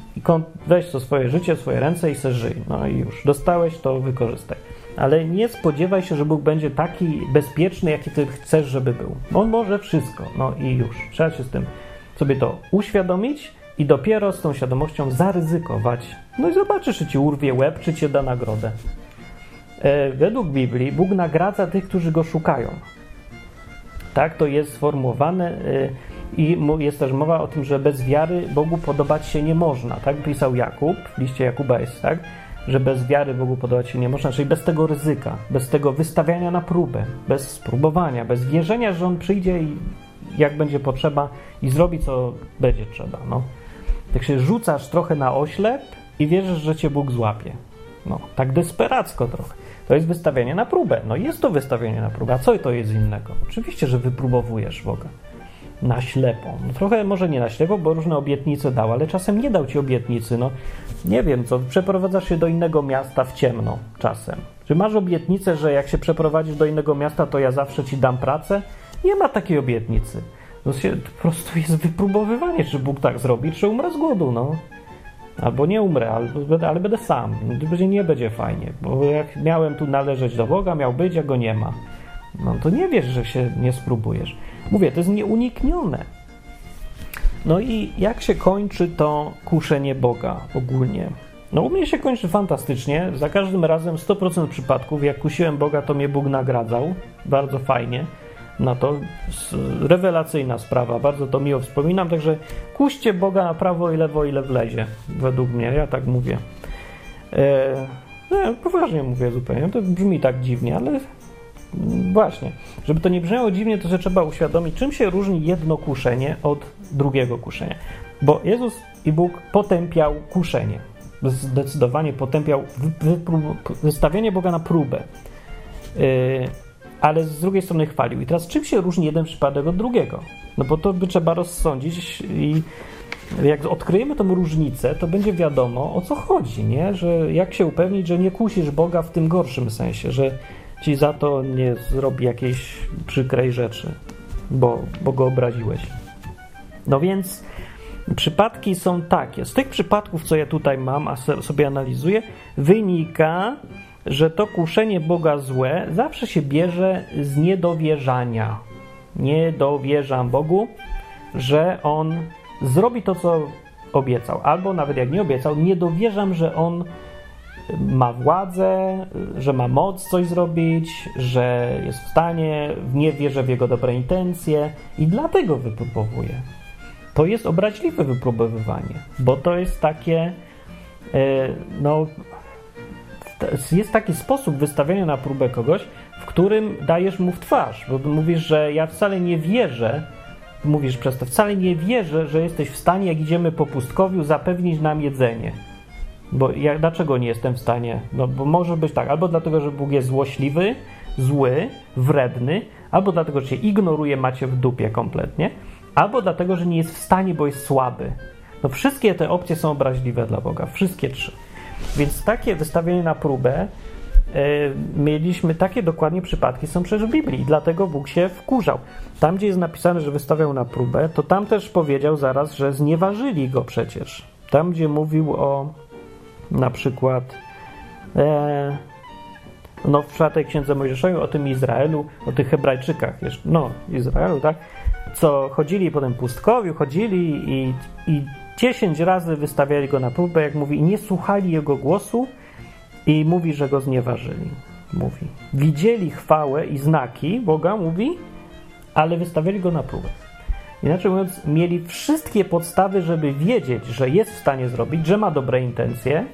weź to swoje życie, swoje ręce i se żyj. No i już. Dostałeś, to wykorzystaj. Ale nie spodziewaj się, że Bóg będzie taki bezpieczny, jaki ty chcesz, żeby był. On może wszystko. No i już. Trzeba się z tym sobie to uświadomić i dopiero z tą świadomością zaryzykować. No i zobaczysz, czy ci urwie łeb, czy ci da nagrodę. E, według Biblii Bóg nagradza tych, którzy go szukają. Tak to jest sformułowane e, i jest też mowa o tym, że bez wiary Bogu podobać się nie można. Tak pisał Jakub, w liście Jakuba jest tak, że bez wiary Bogu podobać się nie można, czyli bez tego ryzyka, bez tego wystawiania na próbę, bez spróbowania, bez wierzenia, że On przyjdzie i jak będzie potrzeba i zrobi, co będzie trzeba. No. Tak się rzucasz trochę na oślep i wierzysz, że cię Bóg złapie. No, tak desperacko trochę. To jest wystawienie na próbę. No jest to wystawienie na próbę. A co to jest innego? Oczywiście, że wypróbowujesz Boga na ślepo. No, trochę może nie na ślepo, bo różne obietnice dał, ale czasem nie dał ci obietnicy. No nie wiem, co przeprowadzasz się do innego miasta w ciemno czasem. Czy masz obietnicę, że jak się przeprowadzisz do innego miasta, to ja zawsze ci dam pracę? Nie ma takiej obietnicy. To się po prostu jest wypróbowywanie, czy Bóg tak zrobi, czy umrę z głodu, no. Albo nie umrę, ale, ale będę sam. Nie będzie fajnie, bo jak miałem tu należeć do Boga, miał być, a go nie ma. No to nie wiesz, że się nie spróbujesz. Mówię, to jest nieuniknione. No i jak się kończy to kuszenie Boga ogólnie? No u mnie się kończy fantastycznie. Za każdym razem 100% przypadków, jak kusiłem Boga, to mnie Bóg nagradzał. Bardzo fajnie na to. Rewelacyjna sprawa, bardzo to miło wspominam. Także kuście Boga na prawo i lewo, ile wlezie, według mnie. Ja tak mówię. E, no, poważnie mówię zupełnie. To brzmi tak dziwnie, ale właśnie. Żeby to nie brzmiało dziwnie, to trzeba uświadomić, czym się różni jedno kuszenie od drugiego kuszenia. Bo Jezus i Bóg potępiał kuszenie. Zdecydowanie potępiał wystawianie Boga na próbę. Yy, ale z drugiej strony chwalił. I teraz czym się różni jeden przypadek od drugiego? No bo to by trzeba rozsądzić i jak odkryjemy tą różnicę, to będzie wiadomo o co chodzi, nie? Że jak się upewnić, że nie kusisz Boga w tym gorszym sensie, że ci za to nie zrobi jakiejś przykrej rzeczy, bo, bo go obraziłeś. No więc przypadki są takie. Z tych przypadków, co ja tutaj mam, a sobie analizuję, wynika, że to kuszenie Boga złe zawsze się bierze z niedowierzania. Nie dowierzam Bogu, że On zrobi to, co obiecał. Albo nawet jak nie obiecał, nie dowierzam, że On ma władzę, że ma moc coś zrobić, że jest w stanie, nie wierzę w jego dobre intencje i dlatego wypróbowuje. To jest obraźliwe wypróbowywanie, bo to jest takie, e, no, jest taki sposób wystawiania na próbę kogoś, w którym dajesz mu w twarz, bo mówisz, że ja wcale nie wierzę, mówisz przez to, wcale nie wierzę, że jesteś w stanie, jak idziemy po pustkowiu, zapewnić nam jedzenie. Bo ja dlaczego nie jestem w stanie? No bo może być tak, albo dlatego, że Bóg jest złośliwy, zły, wredny, albo dlatego, że cię ignoruje, macie w dupie kompletnie, albo dlatego, że nie jest w stanie, bo jest słaby. No wszystkie te opcje są obraźliwe dla Boga, wszystkie trzy. Więc takie wystawienie na próbę yy, mieliśmy, takie dokładnie przypadki są przecież w Biblii dlatego Bóg się wkurzał. Tam, gdzie jest napisane, że wystawiał na próbę, to tam też powiedział zaraz, że znieważyli go przecież. Tam, gdzie mówił o na przykład e, no w czwartej księdze Mojżeszowej o tym Izraelu, o tych Hebrajczykach, jeszcze, no Izraelu, tak, co chodzili po tym pustkowiu, chodzili i, i 10 razy wystawiali go na próbę, jak mówi, i nie słuchali jego głosu i mówi, że go znieważyli. Mówi. Widzieli chwałę i znaki Boga, mówi, ale wystawiali go na próbę. Inaczej mówiąc, mieli wszystkie podstawy, żeby wiedzieć, że jest w stanie zrobić, że ma dobre intencje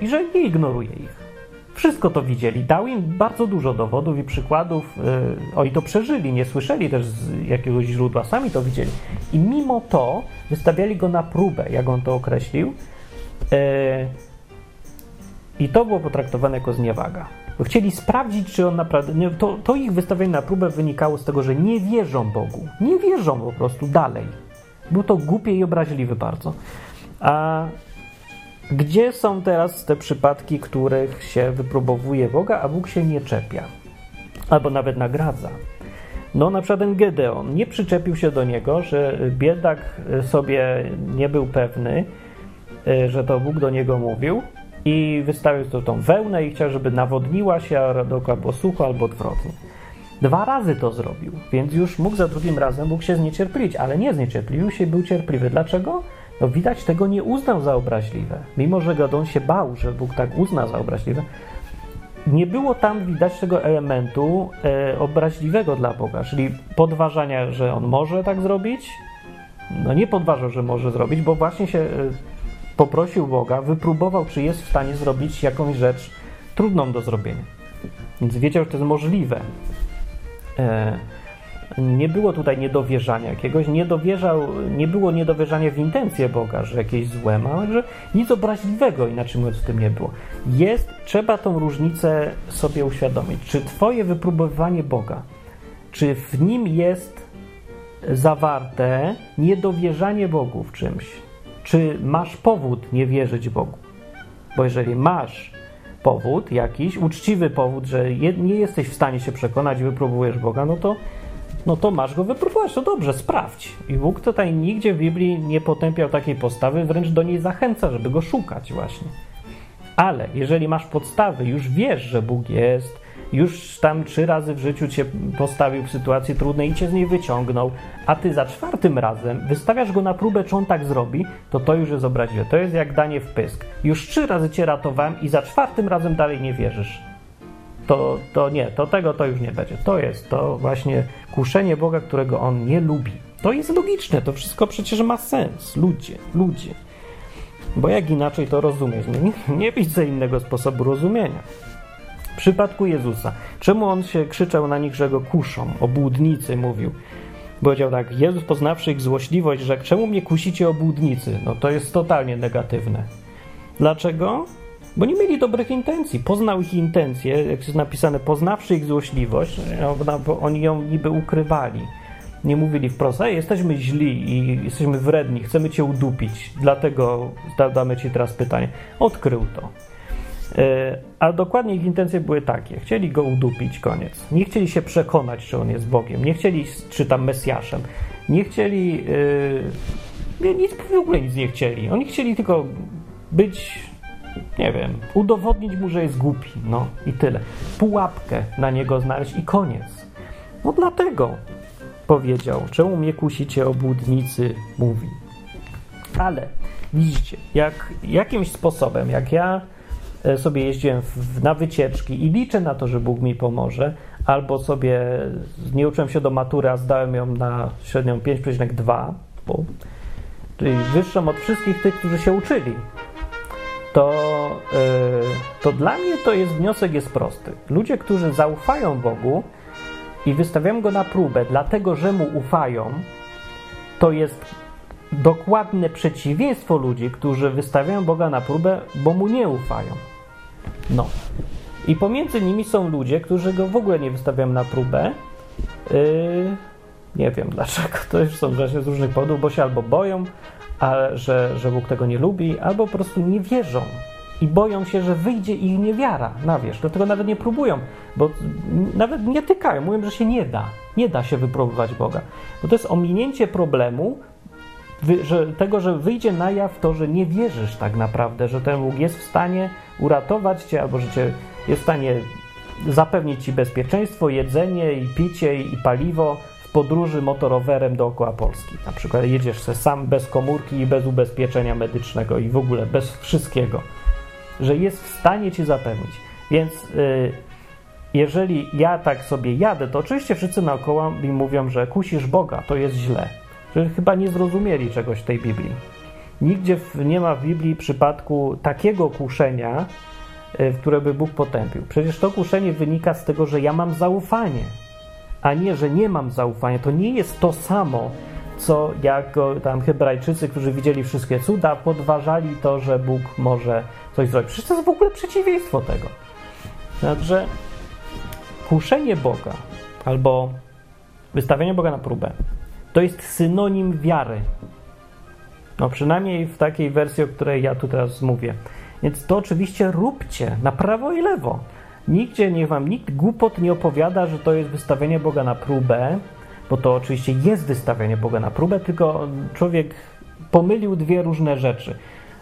i że nie ignoruje ich. Wszystko to widzieli. Dał im bardzo dużo dowodów i przykładów. E, o i to przeżyli, nie słyszeli też z jakiegoś źródła, sami to widzieli. I mimo to wystawiali go na próbę, jak on to określił. E, I to było potraktowane jako zniewaga. Chcieli sprawdzić, czy on naprawdę. To, to ich wystawienie na próbę wynikało z tego, że nie wierzą Bogu. Nie wierzą po prostu dalej. Był to głupie i obraźliwy bardzo. A gdzie są teraz te przypadki, których się wypróbowuje Boga, a Bóg się nie czepia? albo nawet nagradza. No, na przykład ten Gedeon nie przyczepił się do niego, że biedak sobie nie był pewny, y, że to Bóg do niego mówił i wystawił to tą wełnę i chciał, żeby nawodniła się, a dookoła było sucho albo odwrotnie. Dwa razy to zrobił, więc już mógł za drugim razem mógł się zniecierpliwić, ale nie zniecierpliwił się był cierpliwy. Dlaczego? No widać, tego nie uznał za obraźliwe. Mimo, że Gedeon się bał, że Bóg tak uzna za obraźliwe, nie było tam widać tego elementu e, obraźliwego dla Boga, czyli podważania, że on może tak zrobić. No nie podważał, że może zrobić, bo właśnie się e, poprosił Boga, wypróbował, czy jest w stanie zrobić jakąś rzecz trudną do zrobienia. Więc wiedział, że to jest możliwe. E, nie było tutaj niedowierzania jakiegoś, nie dowierzał, nie było niedowierzania w intencje Boga, że jakieś złe ma, że nic obraźliwego, inaczej mówiąc, w tym nie było. Jest, trzeba tą różnicę sobie uświadomić. Czy Twoje wypróbowanie Boga, czy w nim jest zawarte niedowierzanie Bogu w czymś? Czy masz powód nie wierzyć Bogu? Bo jeżeli masz powód jakiś, uczciwy powód, że nie jesteś w stanie się przekonać, wypróbujesz Boga, no to no to masz go wypróbować, to dobrze, sprawdź. I Bóg tutaj nigdzie w Biblii nie potępiał takiej postawy, wręcz do niej zachęca, żeby go szukać właśnie. Ale jeżeli masz podstawy, już wiesz, że Bóg jest, już tam trzy razy w życiu cię postawił w sytuacji trudnej i cię z niej wyciągnął, a ty za czwartym razem wystawiasz go na próbę, czy on tak zrobi, to to już jest obraźliwe. To jest jak danie w pysk. Już trzy razy cię ratowałem i za czwartym razem dalej nie wierzysz to, to nie, to tego to już nie będzie. To jest to właśnie kuszenie Boga, którego on nie lubi. To jest logiczne, to wszystko przecież ma sens. Ludzie, ludzie. Bo jak inaczej to rozumieć? Nie, nie widzę innego sposobu rozumienia. W przypadku Jezusa, czemu on się krzyczał na nich, że go kuszą? Obłudnicy mówił. Powiedział tak, Jezus poznawszy ich złośliwość, że czemu mnie kusicie obłudnicy? No to jest totalnie negatywne. Dlaczego? Bo nie mieli dobrych intencji. Poznał ich intencje, jak jest napisane, poznawszy ich złośliwość, bo oni ją niby ukrywali. Nie mówili wprost, ej, jesteśmy źli i jesteśmy wredni, chcemy cię udupić, dlatego zadamy ci teraz pytanie. Odkrył to. E, a dokładnie ich intencje były takie. Chcieli go udupić, koniec. Nie chcieli się przekonać, czy on jest Bogiem. Nie chcieli, czy tam Mesjaszem. Nie chcieli... Yy, nic, w ogóle nic nie chcieli. Oni chcieli tylko być nie wiem, udowodnić mu, że jest głupi, no i tyle. Pułapkę na niego znaleźć i koniec. No dlatego powiedział, czemu mnie kusicie obłudnicy, mówi. Ale widzicie, jak jakimś sposobem, jak ja e, sobie jeździłem w, na wycieczki i liczę na to, że Bóg mi pomoże, albo sobie nie uczyłem się do matury, a zdałem ją na średnią 5,2, bo czyli wyższą od wszystkich tych, którzy się uczyli to, yy, to dla mnie to jest wniosek jest prosty. Ludzie, którzy zaufają Bogu i wystawiają go na próbę, dlatego że mu ufają, to jest dokładne przeciwieństwo ludzi, którzy wystawiają Boga na próbę, bo mu nie ufają. No. I pomiędzy nimi są ludzie, którzy go w ogóle nie wystawiają na próbę. Yy, nie wiem dlaczego. To już są właśnie z różnych powodów, bo się albo boją, a że, że Bóg tego nie lubi, albo po prostu nie wierzą i boją się, że wyjdzie ich niewiara na wierzch. Dlatego nawet nie próbują, bo nawet nie tykają, mówią, że się nie da. Nie da się wypróbować Boga. Bo to jest ominięcie problemu, że, tego, że wyjdzie na jaw to, że nie wierzysz tak naprawdę, że ten Bóg jest w stanie uratować cię, albo że cię jest w stanie zapewnić ci bezpieczeństwo, jedzenie i picie i paliwo, podróży motorowerem dookoła Polski. Na przykład jedziesz se sam bez komórki i bez ubezpieczenia medycznego i w ogóle bez wszystkiego, że jest w stanie ci zapewnić. Więc yy, jeżeli ja tak sobie jadę, to oczywiście wszyscy naokoło mi mówią, że kusisz Boga, to jest źle. Że chyba nie zrozumieli czegoś w tej Biblii. Nigdzie nie ma w Biblii przypadku takiego kuszenia, y, które by Bóg potępił. Przecież to kuszenie wynika z tego, że ja mam zaufanie a nie, że nie mam zaufania. To nie jest to samo, co jak tam Hebrajczycy, którzy widzieli wszystkie cuda, podważali to, że Bóg może coś zrobić. Przecież to jest w ogóle przeciwieństwo tego. Także kuszenie Boga albo wystawienie Boga na próbę to jest synonim wiary. No przynajmniej w takiej wersji, o której ja tu teraz mówię. Więc to oczywiście róbcie na prawo i lewo. Nigdzie niech wam nikt głupot nie opowiada, że to jest wystawienie Boga na próbę, bo to oczywiście jest wystawienie Boga na próbę, tylko człowiek pomylił dwie różne rzeczy.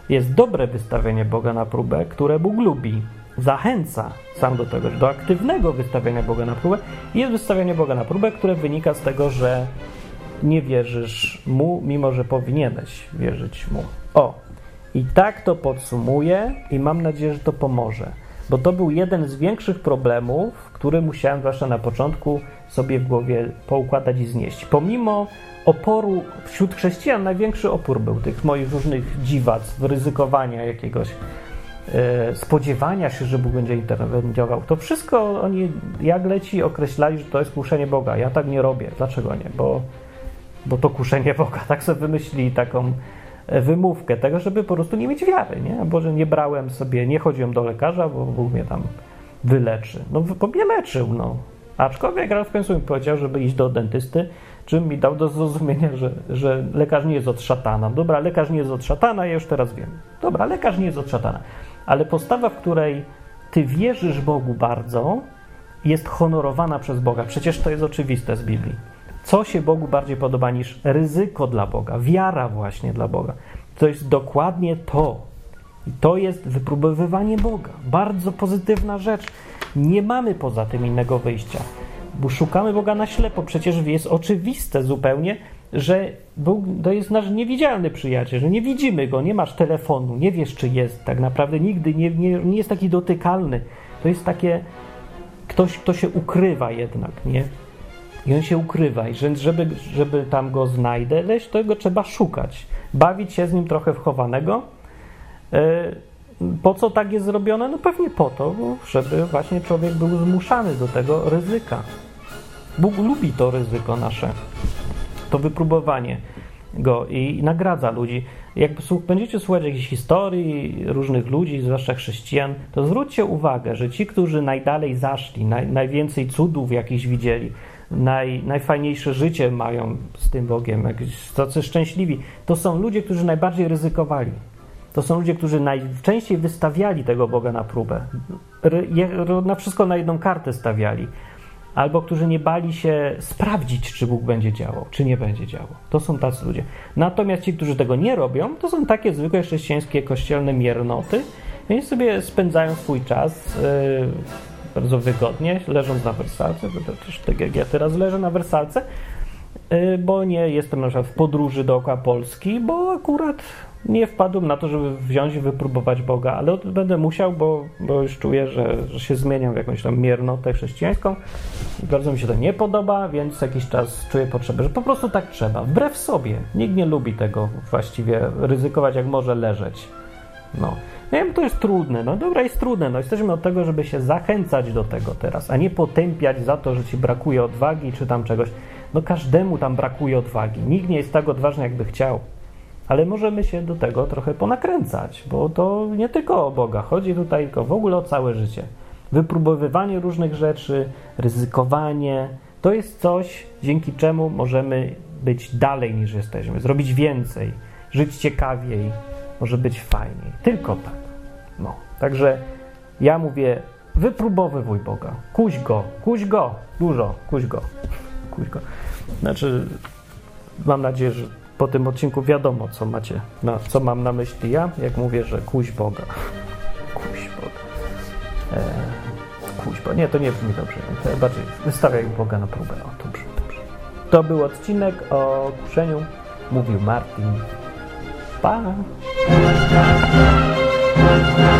Jest dobre wystawienie Boga na próbę, które Bóg lubi, zachęca sam do tego, do aktywnego wystawiania Boga na próbę. Jest wystawianie Boga na próbę, które wynika z tego, że nie wierzysz mu, mimo że powinieneś wierzyć mu. O, i tak to podsumuję i mam nadzieję, że to pomoże, bo to był jeden z większych problemów, który musiałem zwłaszcza na początku sobie w głowie poukładać i znieść. Pomimo oporu wśród chrześcijan, największy opór był tych moich różnych dziwactw, ryzykowania jakiegoś, e, spodziewania się, że Bóg będzie interweniował. To wszystko oni jak leci określali, że to jest kuszenie Boga. Ja tak nie robię. Dlaczego nie? Bo, bo to kuszenie Boga. Tak sobie wymyślili taką wymówkę tego, żeby po prostu nie mieć wiary, nie? Bo że nie brałem sobie, nie chodziłem do lekarza, bo Bóg mnie tam wyleczy. No, bo mnie leczył, no. Aczkolwiek raz w końcu mi powiedział, żeby iść do dentysty, czym mi dał do zrozumienia, że, że lekarz nie jest od szatana. Dobra, lekarz nie jest od szatana, ja już teraz wiem. Dobra, lekarz nie jest od szatana. Ale postawa, w której ty wierzysz Bogu bardzo, jest honorowana przez Boga. Przecież to jest oczywiste z Biblii. Co się Bogu bardziej podoba niż ryzyko dla Boga, wiara właśnie dla Boga? To jest dokładnie to. I to jest wypróbowywanie Boga. Bardzo pozytywna rzecz. Nie mamy poza tym innego wyjścia, bo szukamy Boga na ślepo. Przecież jest oczywiste zupełnie, że Bóg to jest nasz niewidzialny przyjaciel, że nie widzimy go, nie masz telefonu, nie wiesz, czy jest tak naprawdę nigdy, nie, nie, nie jest taki dotykalny. To jest takie ktoś, kto się ukrywa jednak, nie? I on się ukrywa, i żeby, żeby tam go znajdę, to go trzeba szukać, bawić się z nim trochę wchowanego. Yy, po co tak jest zrobione? No pewnie po to, żeby właśnie człowiek był zmuszany do tego ryzyka. Bóg lubi to ryzyko nasze, to wypróbowanie go i nagradza ludzi. Jak będziecie słuchać jakichś historii różnych ludzi, zwłaszcza chrześcijan, to zwróćcie uwagę, że ci, którzy najdalej zaszli, naj, najwięcej cudów jakichś widzieli, naj, najfajniejsze życie mają z tym Bogiem, tacy szczęśliwi, to są ludzie, którzy najbardziej ryzykowali. To są ludzie, którzy najczęściej wystawiali tego Boga na próbę. Na wszystko na jedną kartę stawiali. Albo którzy nie bali się sprawdzić, czy Bóg będzie działał, czy nie będzie działał. To są tacy ludzie. Natomiast ci, którzy tego nie robią, to są takie zwykłe chrześcijańskie kościelne miernoty. Oni sobie spędzają swój czas yy, bardzo wygodnie, leżąc na wersalce. To też tak jak ja teraz leżę na wersalce, yy, bo nie jestem na przykład w podróży dookoła Polski, bo akurat nie wpadłem na to, żeby wziąć i wypróbować Boga, ale będę musiał, bo, bo już czuję, że, że się zmieniam w jakąś tam miernotę chrześcijańską bardzo mi się to nie podoba, więc jakiś czas czuję potrzebę, że po prostu tak trzeba, wbrew sobie. Nikt nie lubi tego właściwie, ryzykować jak może leżeć. No. Wiem, to jest trudne. No dobra, jest trudne. No jesteśmy od tego, żeby się zachęcać do tego teraz, a nie potępiać za to, że ci brakuje odwagi czy tam czegoś. No każdemu tam brakuje odwagi. Nikt nie jest tak odważny, jakby chciał ale możemy się do tego trochę ponakręcać, bo to nie tylko o Boga chodzi tutaj, tylko w ogóle o całe życie. Wypróbowywanie różnych rzeczy, ryzykowanie to jest coś, dzięki czemu możemy być dalej niż jesteśmy, zrobić więcej, żyć ciekawiej, może być fajniej. Tylko tak. No. Także ja mówię, wypróbowywuj Boga. Kuś go, kuś go, dużo, kuś go, kuś go. Znaczy, mam nadzieję, że po tym odcinku wiadomo, co macie, na, co mam na myśli ja, jak mówię, że kuś Boga. Kuś Boga. E, Boga. Nie, to nie brzmi dobrze. Bardziej wystawiaj Boga na próbę. O, dobrze, dobrze. To był odcinek o kuszeniu. Mówił Martin. Pa! Thank you.